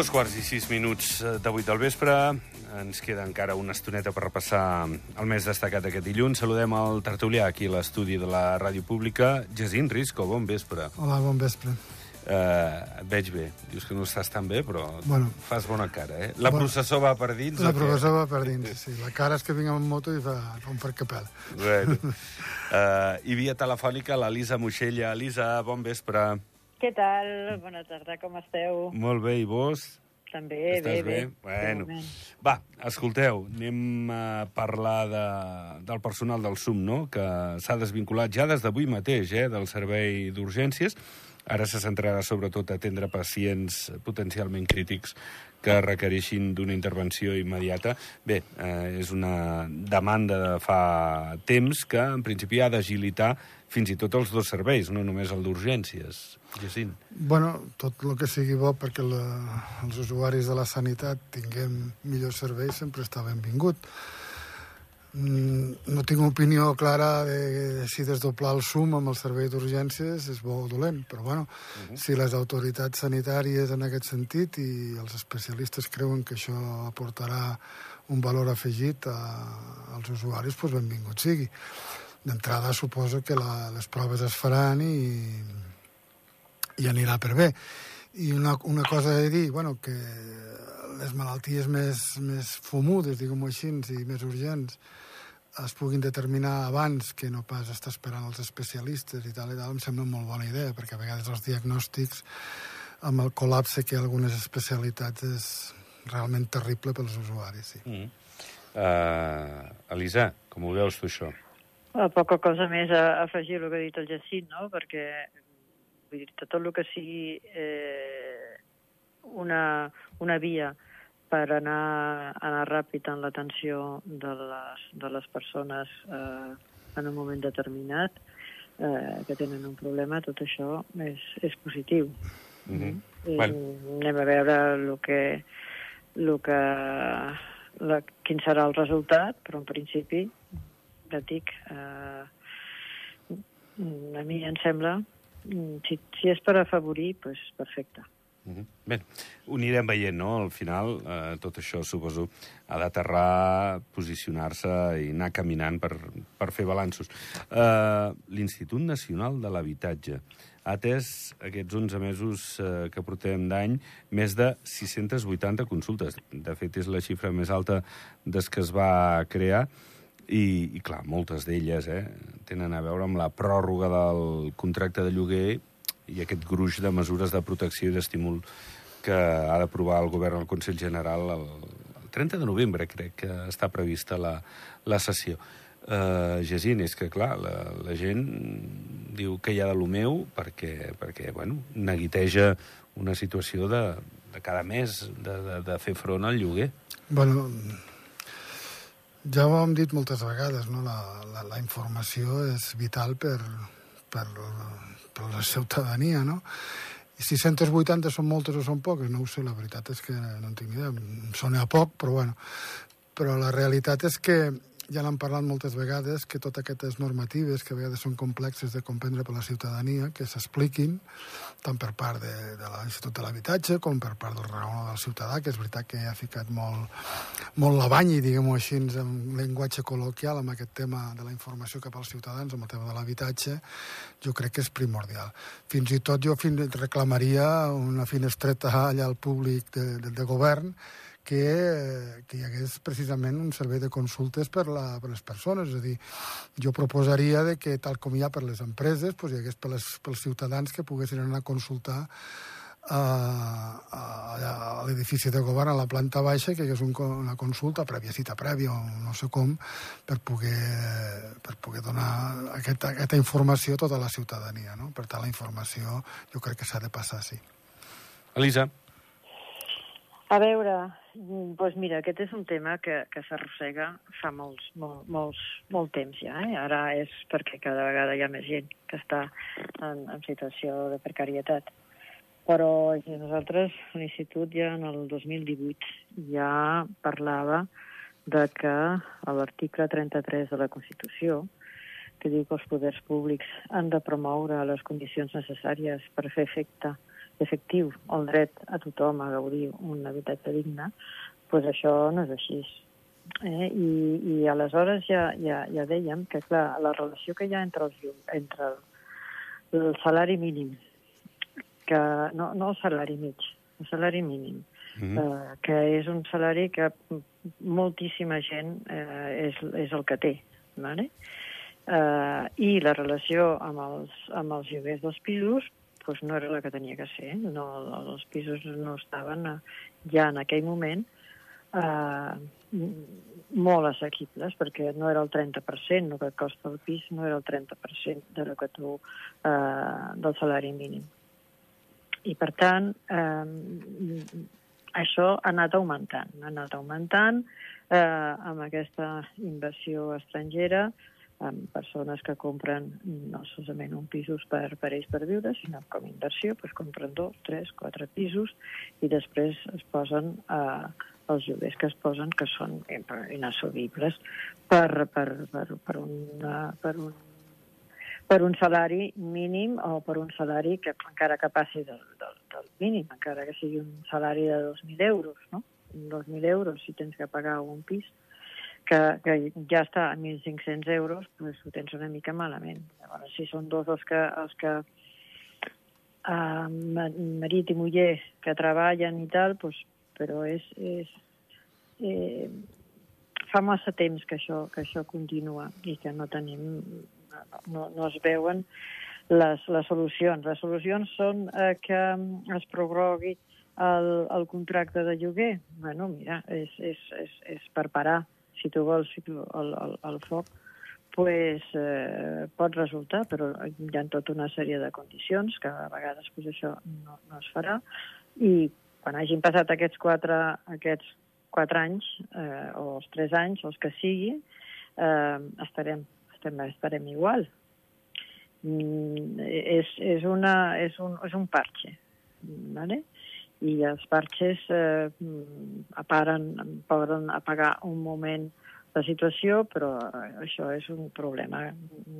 Dos quarts i sis minuts eh, de vuit del vespre. Ens queda encara una estoneta per repassar el més destacat d'aquest dilluns. Saludem el tertulià aquí a l'estudi de la Ràdio Pública. Jacint Risco, bon vespre. Hola, bon vespre. Uh, et veig bé. Dius que no estàs tan bé, però Bueno. fas bona cara, eh? La Bueno. processó va per dins? La professora va per dins, sí. La cara és que vinc amb moto i fa, fa un per capel. Bueno. Uh, I via telefònica l'Elisa Moixella. Elisa, bon vespre. Què tal? Bona tarda, com esteu? Molt bé, i vos? També, Estàs bé, bé. Bueno. De moment. Va, escolteu, anem a parlar de, del personal del SUM, no?, que s'ha desvinculat ja des d'avui mateix, eh?, del servei d'urgències. Ara se centrarà sobretot a atendre pacients potencialment crítics que requereixin d'una intervenció immediata. Bé, eh, és una demanda de fa temps que, en principi, ha d'agilitar fins i tot els dos serveis, no només el d'urgències. Jacint. Bueno, tot el que sigui bo perquè la, els usuaris de la sanitat tinguem millors serveis sempre està benvingut. Mm, No tinc opinió clara de si desdoblar el SUM amb el servei d'urgències és bo o dolent, però bueno, uh -huh. si les autoritats sanitàries en aquest sentit i els especialistes creuen que això aportarà un valor afegit a, als usuaris, doncs benvingut sigui. D'entrada suposo que la, les proves es faran i, i anirà per bé. I una, una cosa he de dir, bueno, que les malalties més, més fumudes, diguem-ho així, i més urgents, es puguin determinar abans que no pas estar esperant els especialistes i tal i tal, em sembla una molt bona idea, perquè a vegades els diagnòstics, amb el col·lapse que hi ha algunes especialitats, és realment terrible pels usuaris, sí. Mm. Uh, Elisa, com ho veus tu, això? Ah, Poca cosa més a afegir el que ha dit el Jacint, no? Perquè vull dir, tot el que sigui eh, una, una via per anar, anar ràpid en l'atenció de, les, de les persones eh, en un moment determinat eh, que tenen un problema, tot això és, és positiu. Mm -hmm. I Bueno. anem a veure el que, el que, la, quin serà el resultat, però en principi, ja et dic, eh, a mi em sembla, si, si és per afavorir, doncs perfecte. Bé, ho anirem veient, no? Al final, eh, tot això, suposo, ha d'aterrar, posicionar-se i anar caminant per, per fer balanços. Eh, L'Institut Nacional de l'Habitatge ha atès aquests 11 mesos eh, que portem d'any més de 680 consultes. De fet, és la xifra més alta des que es va crear i, i clar, moltes d'elles eh, tenen a veure amb la pròrroga del contracte de lloguer i aquest gruix de mesures de protecció i d'estímul que ha d'aprovar el govern al Consell General el, el 30 de novembre, crec que està prevista la, la sessió. Uh, Jacint, és que, clar, la, la gent diu que hi ha de lo meu perquè, perquè bueno, neguiteja una situació de, de cada mes de, de, de fer front al lloguer. Bueno, ja ho hem dit moltes vegades, no? la, la, la informació és vital per, per, per la ciutadania, no? I 680 són moltes o són poques? No ho sé, la veritat és que no en tinc idea. Em sona a poc, però bueno. Però la realitat és que ja n'hem parlat moltes vegades, que totes aquestes normatives, que a vegades són complexes de comprendre per la ciutadania, que s'expliquin tant per part de, de l'Institut de l'Habitatge com per part del raonador del ciutadà, que és veritat que ha ficat molt, molt la banya, diguem-ho així, en llenguatge col·loquial, amb aquest tema de la informació cap als ciutadans, amb el tema de l'habitatge, jo crec que és primordial. Fins i tot jo fin, reclamaria una finestreta allà al públic de, de, de govern que, que hi hagués precisament un servei de consultes per, la, per les persones. És a dir, jo proposaria de que, tal com hi ha per les empreses, doncs hi hagués per les, pels ciutadans que poguessin anar a consultar a, a, a l'edifici de govern, a la planta baixa, que hagués un, una consulta prèvia, cita prèvia o no sé com, per poder, per poder donar aquesta, aquesta informació a tota la ciutadania. No? Per tant, la informació jo crec que s'ha de passar, sí. Elisa. A veure, doncs mira, aquest és un tema que, que s'arrossega fa molts, molt, molts, molt temps ja. Eh? Ara és perquè cada vegada hi ha més gent que està en, en situació de precarietat. Però nosaltres, l'Institut, ja en el 2018 ja parlava de que a l'article 33 de la Constitució, que diu que els poders públics han de promoure les condicions necessàries per fer efecte efectiu el dret a tothom a gaudir un habitatge digne, doncs això no és així. Eh? I, I aleshores ja, ja, ja dèiem que, clar, la relació que hi ha entre, els, entre el, el salari mínim, que no, no el salari mig, el salari mínim, mm -hmm. eh, que és un salari que moltíssima gent eh, és, és el que té. Vale? Eh, I la relació amb els, amb els lloguers dels pisos pues no era la que tenia que ser. No, els pisos no estaven eh, ja en aquell moment eh, molt assequibles, perquè no era el 30%, el que costa el pis no era el 30% de lo que tu, eh, del salari mínim. I, per tant, eh, això ha anat augmentant, ha anat augmentant eh, amb aquesta inversió estrangera, amb persones que compren no solament un pisos per, per ells per viure, sinó com a inversió, doncs compren dos, tres, quatre pisos i després es posen eh, els lloguers que es posen, que són inassumibles per, per, per, per, una, per un per un salari mínim o per un salari que encara que passi del, del, del mínim, encara que sigui un salari de 2.000 euros, no? 2.000 euros si tens que pagar un pis, que, que ja està a 1.500 euros, doncs ho tens una mica malament. Llavors, si són dos els que, els que uh, marit i muller que treballen i tal, doncs, però és, és, eh, fa massa temps que això, que això continua i que no tenim no, no es veuen les, les solucions. Les solucions són eh, que es prorrogui el, el contracte de lloguer. bueno, mira, és, és, és, és per parar, si tu vols, el, el, el foc, pues, eh, pot resultar, però hi ha tota una sèrie de condicions que a vegades pues, això no, no es farà i quan hagin passat aquests quatre, aquests quatre anys eh, o els tres anys, els que sigui, eh, estarem estem, estarem igual. Mm, és, és, una, és, un, és un parche, ¿vale? I els parxes eh, aparen, poden apagar un moment la situació, però això és un problema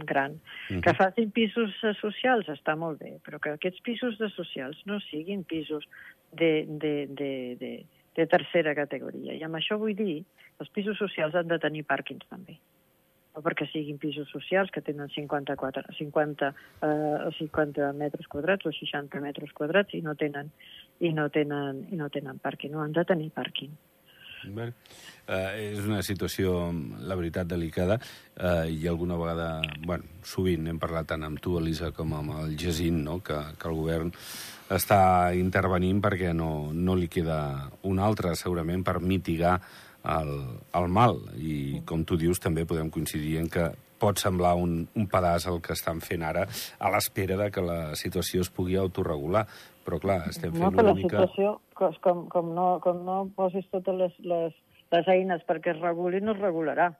gran. Mm -hmm. Que facin pisos socials està molt bé, però que aquests pisos de socials no siguin pisos de, de, de, de, de tercera categoria. I amb això vull dir que els pisos socials han de tenir pàrquings també no perquè siguin pisos socials que tenen 54, 50, eh, 50 metres quadrats o 60 metres quadrats i no tenen, i no tenen, i no tenen pàrquing, no han de tenir pàrquing. Bé, eh, és una situació, la veritat, delicada eh, i alguna vegada, bueno, sovint hem parlat tant amb tu, Elisa, com amb el Jacint, no? que, que el govern està intervenint perquè no, no li queda un altre, segurament, per mitigar el, el mal. I, com tu dius, també podem coincidir en que pot semblar un, un pedaç el que estan fent ara a l'espera de que la situació es pugui autorregular. Però, clar, estem fent no, una la mica... situació, com, com, no, com no posis totes les, les, les eines perquè es reguli, no es regularà.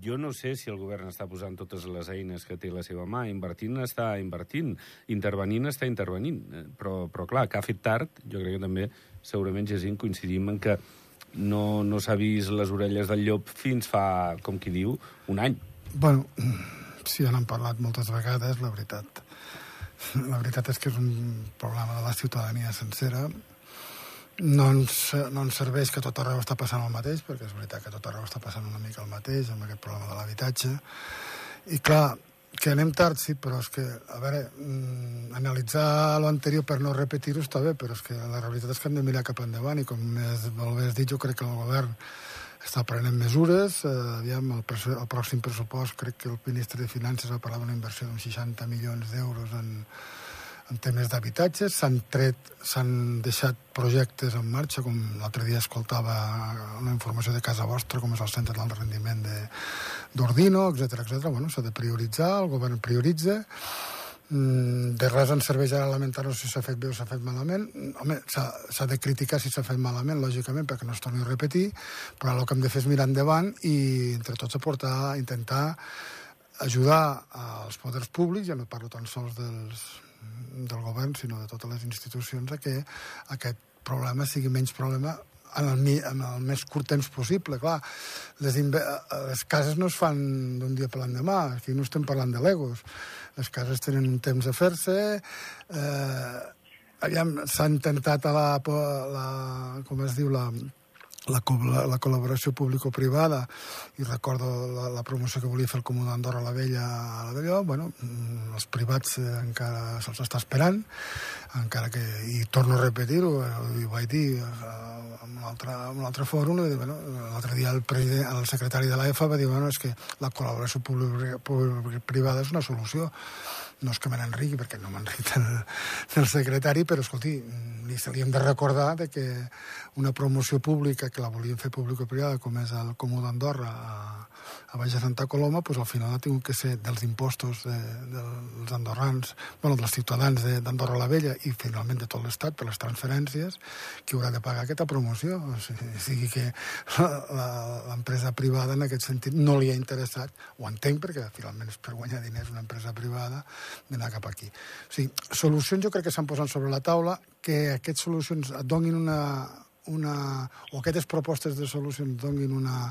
Jo no sé si el govern està posant totes les eines que té a la seva mà. Invertint està invertint, intervenint està intervenint. Eh, però, però clar, que ha fet tard, jo crec que també segurament, Jacint, coincidim en que no, no s'ha vist les orelles del llop fins fa, com qui diu, un any. Bueno, sí, ja n'han parlat moltes vegades, la veritat. La veritat és que és un problema de la ciutadania sencera. No ens, no ens serveix que tot arreu està passant el mateix, perquè és veritat que tot arreu està passant una mica el mateix amb aquest problema de l'habitatge. I clar, que anem tard, sí, però és que, a veure, mm, analitzar l'anterior per no repetir-ho està bé, però és que la realitat és que hem de mirar cap endavant i com més molt bé has dit, jo crec que el govern està prenent mesures. Eh, aviam, el, el pròxim pressupost crec que el ministre de Finances va parlar d'una inversió d'uns 60 milions d'euros en, en temes d'habitatges, s'han tret, s'han deixat projectes en marxa, com l'altre dia escoltava una informació de casa vostra, com és el centre del rendiment d'Ordino, etc etc. Bueno, s'ha de prioritzar, el govern prioritza, de res ens serveix ara lamentar-nos si s'ha fet bé o s'ha fet malament. Home, s'ha de criticar si s'ha fet malament, lògicament, perquè no es torni a repetir, però el que hem de fer és mirar endavant i entre tots aportar, intentar ajudar als poders públics, ja no parlo tan sols dels, del govern, sinó de totes les institucions, a que aquest problema sigui menys problema en el, en el més curt temps possible. Clar, les, les cases no es fan d'un dia per l'endemà, aquí no estem parlant de legos. les cases tenen un temps a fer-se, eh, aviam, s'ha intentat a la, la, com es diu, la, la, la, la col·laboració público-privada i recordo la, la promoció que volia fer el Comú d'Andorra a la Vella a la Vella, bueno, mm, els privats eh, encara se'ls està esperant encara que, i torno a repetir-ho eh, ho vaig dir eh, en un altre, en un altre fòrum bueno, l'altre dia el, el secretari de l'AEFA va dir bueno, és que la col·laboració público-privada és una solució no és que me n'enriqui, perquè no m'enric del, del secretari, però, escolti, li, hem de recordar de que una promoció pública que la volien fer público-privada, com és el Comú d'Andorra, a, a Baix de Santa Coloma, pues, al final ha tingut que ser dels impostos de, dels andorrans, bueno, dels ciutadans d'Andorra la Vella i finalment de tot l'Estat per les transferències, qui haurà de pagar aquesta promoció. O sigui, o sigui que l'empresa privada en aquest sentit no li ha interessat, ho entenc perquè finalment és per guanyar diners una empresa privada, d'anar cap aquí. O sigui, solucions jo crec que s'han posat sobre la taula, que aquestes solucions et donin una, una, o aquestes propostes de solucions donin una,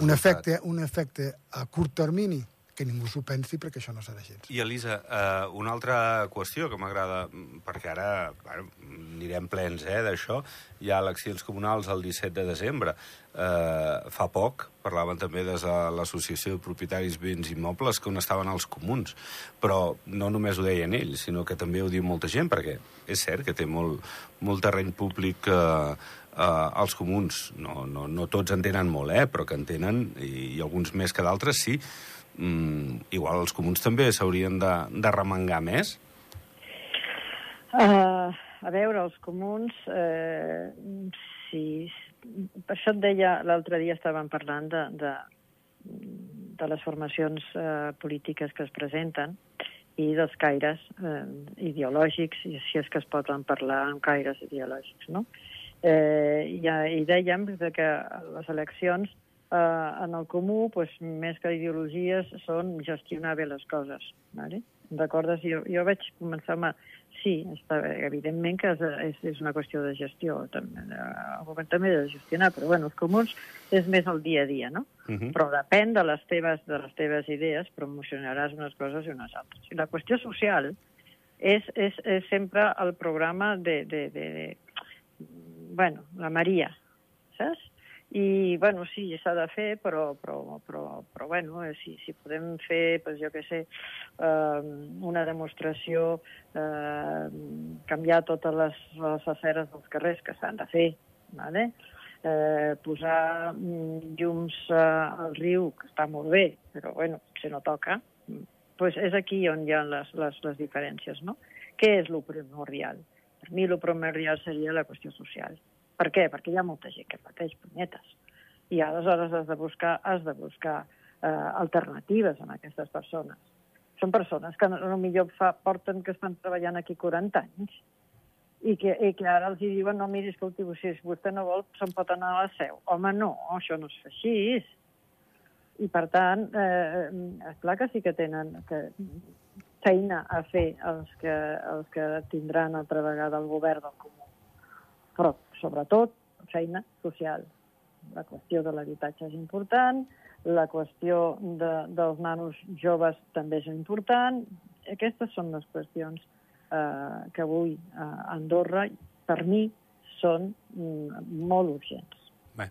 un, efecte, un efecte a curt termini, que ningú s'ho pensi perquè això no serà així. I, Elisa, eh, una altra qüestió que m'agrada, perquè ara bueno, anirem plens eh, d'això, hi ha eleccions comunals el 17 de desembre. Eh, fa poc parlaven també des de l'Associació de Propietaris Béns Immobles que on estaven els comuns, però no només ho deien ells, sinó que també ho diu molta gent, perquè és cert que té molt, molt terreny públic eh, eh, els comuns, no, no, no tots en tenen molt, eh, però que en tenen, i, i alguns més que d'altres sí, mm, igual els comuns també s'haurien de, de remengar més? Uh, a veure, els comuns, eh, sí, per això et deia, l'altre dia estàvem parlant de, de, de les formacions eh, polítiques que es presenten i dels caires eh, ideològics, i si és que es poden parlar amb caires ideològics, no? Eh, i, I dèiem que les eleccions eh, en el comú, pues, més que ideologies, són gestionar bé les coses. Vale? Recordes? Jo, jo vaig començar amb... Sí, està, evidentment que és, és, és una qüestió de gestió, també, el govern també ha de gestionar, però bueno, els comuns és més el dia a dia, no? Uh mhm. -huh. Però depèn de les, teves, de les teves idees, promocionaràs unes coses i unes altres. I la qüestió social és, és, és sempre el programa de, de, de, de bueno, la Maria, saps? I, bueno, sí, s'ha de fer, però, però, però, però bueno, eh, si, si podem fer, pues, jo què sé, eh, una demostració, eh, canviar totes les, les aceres dels carrers que s'han de fer, ¿vale? eh, posar mm, llums eh, al riu, que està molt bé, però bueno, si no toca, pues és aquí on hi ha les, les, les diferències, no? Què és lo primordial? Per mi lo primordial seria la qüestió social. Per què? Perquè hi ha molta gent que pateix punyetes. I aleshores has de buscar, has de buscar eh, alternatives a aquestes persones. Són persones que millor fa, porten que estan treballant aquí 40 anys i que, i que ara els diuen, no, miri, escolti, si vostè no vol, se'n pot anar a la seu. Home, no, això no es fa així. I, per tant, eh, és clar que sí que tenen que, feina a fer els que, els que tindran altra vegada el govern del comú. Però sobretot feina social. La qüestió de l'habitatge és important, la qüestió de, dels nanos joves també és important. Aquestes són les qüestions eh, que avui a Andorra, per mi, són mm, molt urgents. Bé.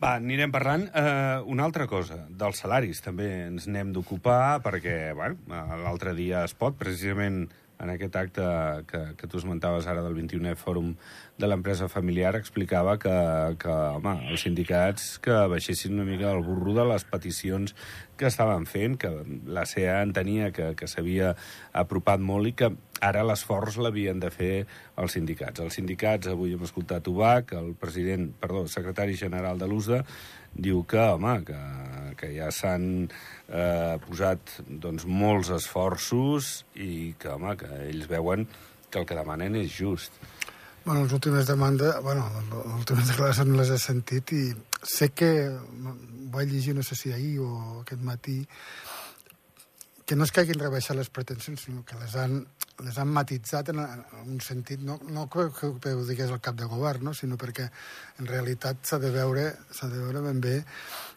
Va, anirem parlant. Uh, una altra cosa, dels salaris també ens n'hem d'ocupar perquè, bueno, l'altre dia es pot, precisament en aquest acte que, que tu esmentaves ara del 21è Fòrum de l'empresa familiar, explicava que, que home, els sindicats que baixessin una mica el burro de les peticions que estaven fent, que la CEA entenia que, que s'havia apropat molt i que ara l'esforç l'havien de fer els sindicats. Els sindicats, avui hem escoltat Ubac, el president, perdó, secretari general de l'USDA, diu que, home, que, que ja s'han eh, posat doncs, molts esforços i que, home, que ells veuen que el que demanen és just. Bueno, les últimes demandes, bueno, les últimes declaracions les he sentit i sé que vaig llegir, no sé si ahir o aquest matí, que no és que hagin rebaixat les pretensions, sinó que les han, les han matitzat en, un sentit, no, no que, ho digués el cap de govern, no? sinó perquè en realitat s'ha de veure s'ha de veure ben bé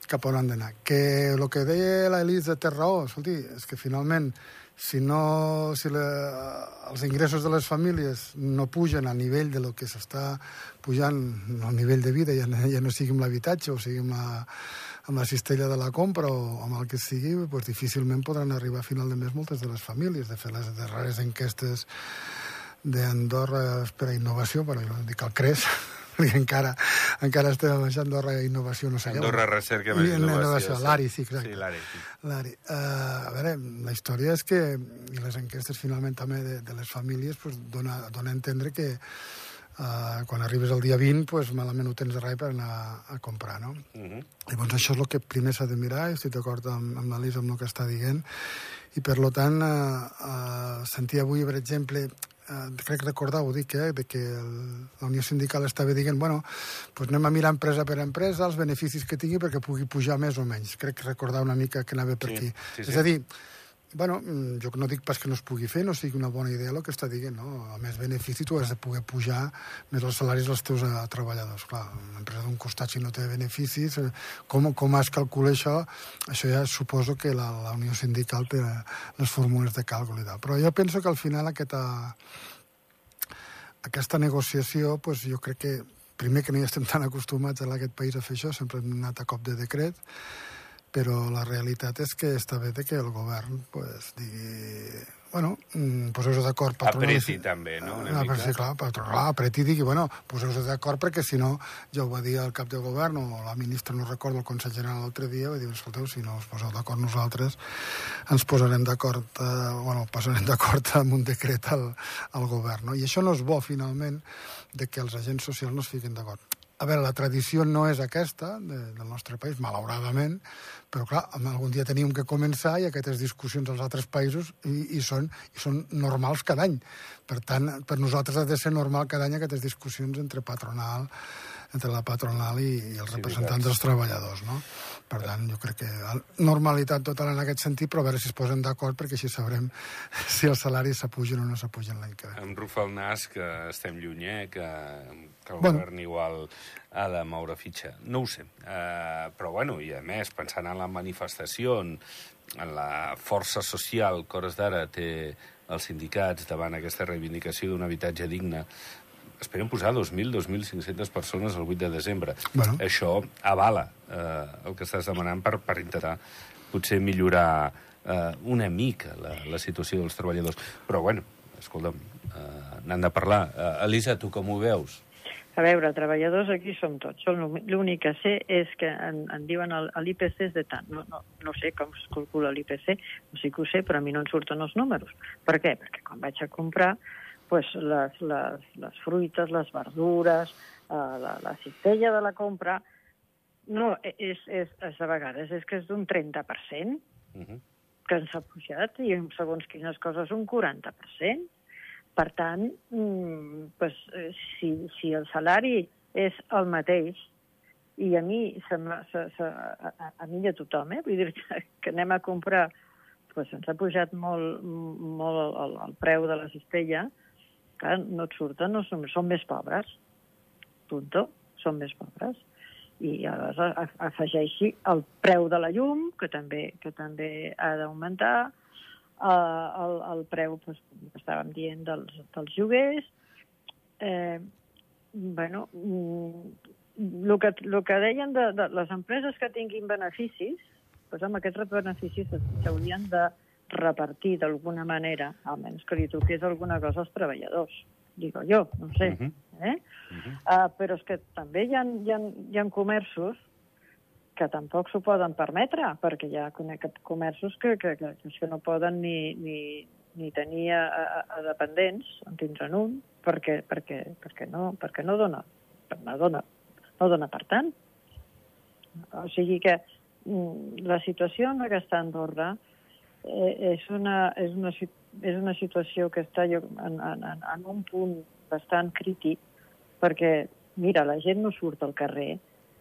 cap on han d'anar. Que el que deia l'Elisa té raó, escolti, és que finalment si, no, si la, els ingressos de les famílies no pugen a nivell de lo que s'està pujant al nivell de vida, ja, ja no sigui amb l'habitatge o sigui amb la, amb la cistella de la compra o amb el que sigui, pues difícilment podran arribar a final de mes moltes de les famílies. De fet, les darreres enquestes d'Andorra per a innovació, però jo dic el CRES, perquè encara, encara estem amb Andorra Innovació, no sé Andorra què. Recerca més Innovació. Sí. L'ARI, sí, exacte. Sí, l'ARI. L'ARI. Uh, a veure, la història és que, i les enquestes finalment també de, de les famílies, pues, dona, dona a entendre que uh, quan arribes el dia 20, pues, malament ho tens res per anar a comprar, no? Uh -huh. Llavors això és el que primer s'ha de mirar, estic d'acord amb, amb l'Elisa amb el que està dient, i per lo tant uh, uh, sentia avui, per exemple, eh, crec recordar, ho dic, eh, de que el, la Unió Sindical estava dient, bueno, pues anem a mirar empresa per empresa els beneficis que tingui perquè pugui pujar més o menys. Crec recordar una mica que anava per Sí, aquí. sí, sí. És a dir, bueno, mm, jo no dic pas que no es pugui fer, no sigui una bona idea el que està dient, no? A més benefici tu has de poder pujar més els salaris dels teus eh, treballadors. Clar, una empresa d'un costat si no té beneficis, eh, com, com es calcula això? Això ja suposo que la, la Unió Sindical té eh, les fórmules de càlcul i tal. Però jo penso que al final aquesta, aquesta negociació, pues, jo crec que primer que no hi estem tan acostumats en aquest país a fer això, sempre hem anat a cop de decret, però la realitat és que està bé que el govern pues, digui bueno, mm, poseu-vos d'acord patronal... Apreti també, no? Una Ah, mica. però sí, clar, patronal, apreti digui, bueno, poseu-vos d'acord perquè si no, ja ho va dir el cap de govern o la ministra, no recordo, el Consell General l'altre dia, va dir, escolteu, si no us poseu d'acord nosaltres, ens posarem d'acord, eh, bueno, posarem d'acord amb un decret al, al govern, no? I això no és bo, finalment, de que els agents socials no es fiquin d'acord. A veure, la tradició no és aquesta de, del nostre país, malauradament, però clar, algun dia teníem que començar i aquestes discussions als altres països i, i, són, i són normals cada any. Per tant, per nosaltres ha de ser normal cada any aquestes discussions entre patronal, entre la patronal i, i els representants dels treballadors, no? Per tant, jo crec que normalitat total en aquest sentit, però a veure si es posen d'acord perquè així sabrem si els salaris s'apugen o no s'apugen l'any que ve. Em rufa el nas que estem lluny, eh? que, que el Bueno. govern igual ha de moure fitxa. No ho sé. Uh, però, bueno, i a més, pensant en la manifestació, en, en la força social que hores d'ara té els sindicats davant aquesta reivindicació d'un habitatge digne, esperen posar 2.000, 2.500 persones el 8 de desembre. Bueno. Això avala eh, el que estàs demanant per, per intentar potser millorar eh, una mica la, la situació dels treballadors. Però, bueno, escolta'm, eh, n'han de parlar. Eh, Elisa, tu com ho veus? A veure, treballadors aquí som tots. Jo L'únic que sé és que en, en diuen l'IPC és de tant. No, no, no sé com es calcula l'IPC, no sé que ho sé, però a mi no em surten els números. Per què? Perquè quan vaig a comprar pues, les, les, les fruites, les verdures, eh, la, la cistella de la compra, no, és, és, és a vegades és que és d'un 30%, Uh -huh. que ens ha pujat, i en segons quines coses un 40%. Per tant, mm, pues, eh, si, si el salari és el mateix, i a mi, se, se, se, a, a- mi i a tothom, eh? vull dir que, que anem a comprar, pues, ens ha pujat molt, molt el, el preu de la cistella, que no et surten, no som, som més pobres, punto, som més pobres i aleshores afegeixi el preu de la llum, que també, que també ha d'augmentar, eh, el, el preu, doncs, com estàvem dient, dels, dels lloguers. Eh, bueno, el que, lo que deien de, de les empreses que tinguin beneficis, doncs amb aquests beneficis s'haurien de repartir d'alguna manera, almenys que li toqués alguna cosa als treballadors, digo jo, no sé. Mhm. eh? Uh, però és que també hi ha, hi ha, hi ha comerços que tampoc s'ho poden permetre, perquè hi ha comerços que, que, que, que no poden ni, ni, ni tenir a, a, a dependents, en tindran un, perquè, perquè, perquè, no, perquè no, dona, no, dona, no dona per tant. O sigui que mm, la situació en la que està Andorra eh, és, una, és, una, és una situació que està jo, en, en, en- un punt bastant crític, perquè, mira, la gent no surt al carrer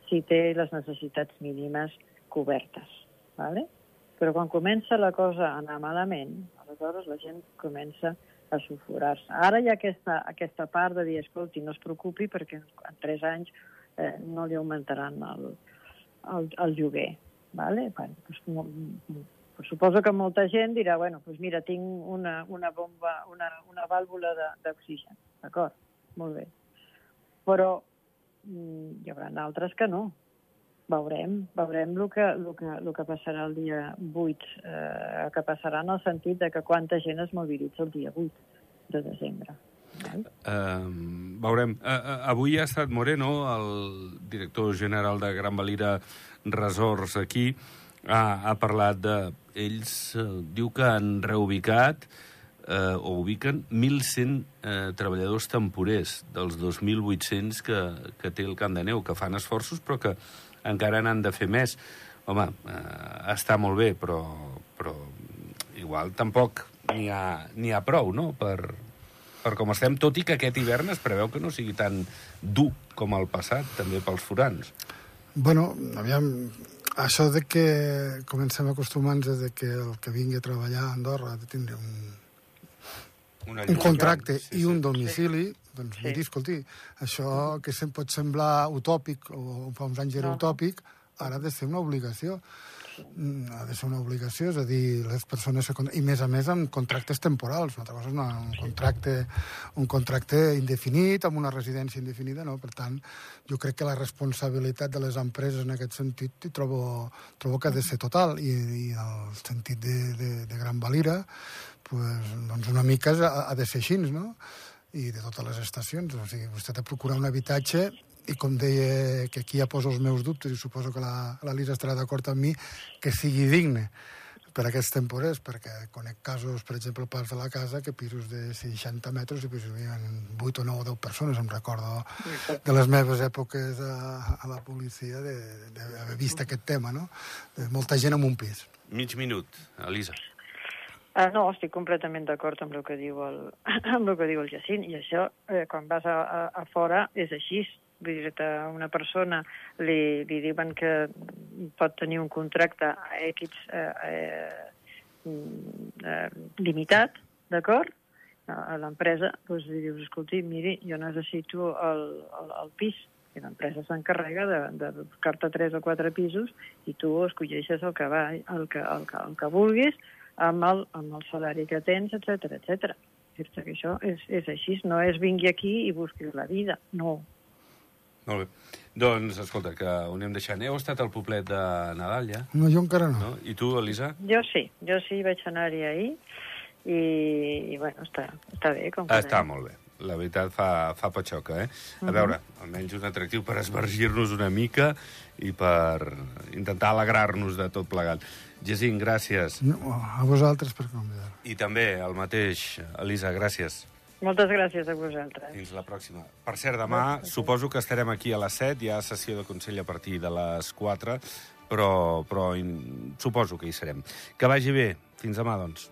si té les necessitats mínimes cobertes, ¿vale? però quan comença la cosa a anar malament, aleshores la gent comença a sulfurar-se. Ara hi ha aquesta, aquesta part de dir, escolti, no es preocupi perquè en tres anys eh, no li augmentaran el, el, el lloguer. Vale? Bueno, doncs, Pues suposo que molta gent dirà, bueno, doncs mira, tinc una, una bomba, una, una vàlvula d'oxigen. D'acord, molt bé. Però mm, hi haurà altres que no. Veurem, veurem el que, el que, el que passarà el dia 8, eh, que passarà en el sentit de que quanta gent es mobilitza el dia 8 de desembre. Val? Uh, veurem. Uh, avui ha estat Moreno, el director general de Gran Valira Resorts aquí, ha, ha parlat de... Ells uh, diu que han reubicat eh, o ubiquen 1.100 eh, treballadors temporers dels 2.800 que, que té el Camp de Neu, que fan esforços però que encara n'han de fer més. Home, eh, està molt bé, però, però igual tampoc n'hi ha, ha prou, no?, per, per com estem, tot i que aquest hivern es preveu que no sigui tan dur com el passat, també pels forans. Bueno, aviam, això de que comencem acostumant-nos de que el que vingui a treballar a Andorra ha de tindre un, Una un contracte sí, i un domicili, doncs Sí. miri, escolti, això que se'm pot semblar utòpic, o fa uns anys era no. utòpic, ara ha de ser una obligació. Mm, Ha de ser una obligació, és a dir, les persones... con- I més a més amb contractes temporals. Una altra cosa és una, un, contracte, un contracte indefinit, amb una residència indefinida, no? Per tant, jo crec que la responsabilitat de les empreses en aquest sentit hi trobo, trobo que ha de ser total. I, i el sentit de, de, de Gran Valira, pues, doncs una mica ha, ha de ser així, no? I de totes les estacions. O sigui, vostè ha de procurar un habitatge i com deia, que aquí ja poso els meus dubtes i suposo que la, la Lisa estarà d'acord amb mi, que sigui digne per aquests temporers, perquè conec casos, per exemple, al Parc de la Casa, que pisos de 60 metres i pues, hi havia 8 o 9 o 10 persones, em recordo de les meves èpoques a, a la policia d'haver vist aquest tema, no? De molta gent en un pis. Mig minut, Elisa. Ah, no, estic completament d'acord amb el que diu el, amb el que diu el Jacint, i això, eh, quan vas a, a, a fora, és així. Vull dir una persona li, li diuen que pot tenir un contracte a X eh, eh, mm, eh, limitat, d'acord? A, l'empresa, doncs li dius, escolti, miri, jo necessito el, el, el pis, i l'empresa s'encarrega de, de buscar-te tres o quatre pisos i tu escolleixes el que, va, el que, el que, el que vulguis amb el, amb el salari que tens, etc etc. Que això és, és així, no és vingui aquí i busquis la vida, no. Molt bé. Doncs, escolta, que ho anem deixant. Heu estat al poblet de Nadal, ja? No, jo encara no. No? I tu, Elisa? Jo sí, jo sí vaig anar-hi ahir i, i bueno, està, està bé. Com que Està anem. molt bé. La veritat fa, fa patxoca, eh? A Mhm. veure, almenys un atractiu per esvergir-nos una mica i per intentar alegrar-nos de tot plegat. Jacint, gràcies. no a vosaltres per convidar. I també el mateix, Elisa, gràcies. Moltes gràcies a vosaltres. Fins la pròxima. Per cert, demà suposo que estarem aquí a les 7, hi ha sessió de Consell a partir de les 4, però, però in, suposo que hi serem. Que vagi bé. Fins demà, doncs.